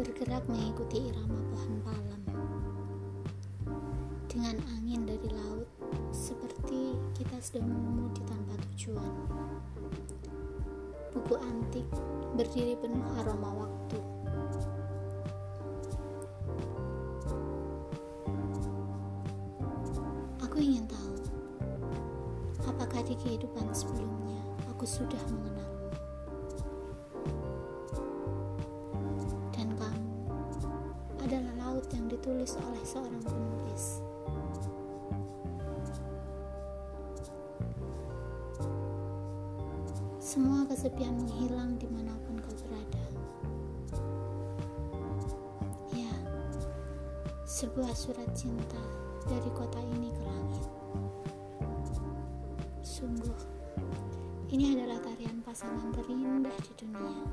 bergerak mengikuti irama pohon palem. Dengan angin dari laut, seperti kita sedang mengemudi tanpa tujuan. Buku antik berdiri penuh aroma waktu. Aku ingin tahu, apakah di kehidupan sebelumnya aku sudah mengenalmu? Laut yang ditulis oleh seorang penulis. Semua kesepian menghilang di mana pun kau berada. Ya, sebuah surat cinta dari kota ini ke langit. Sungguh, ini adalah tarian pasangan terindah di dunia.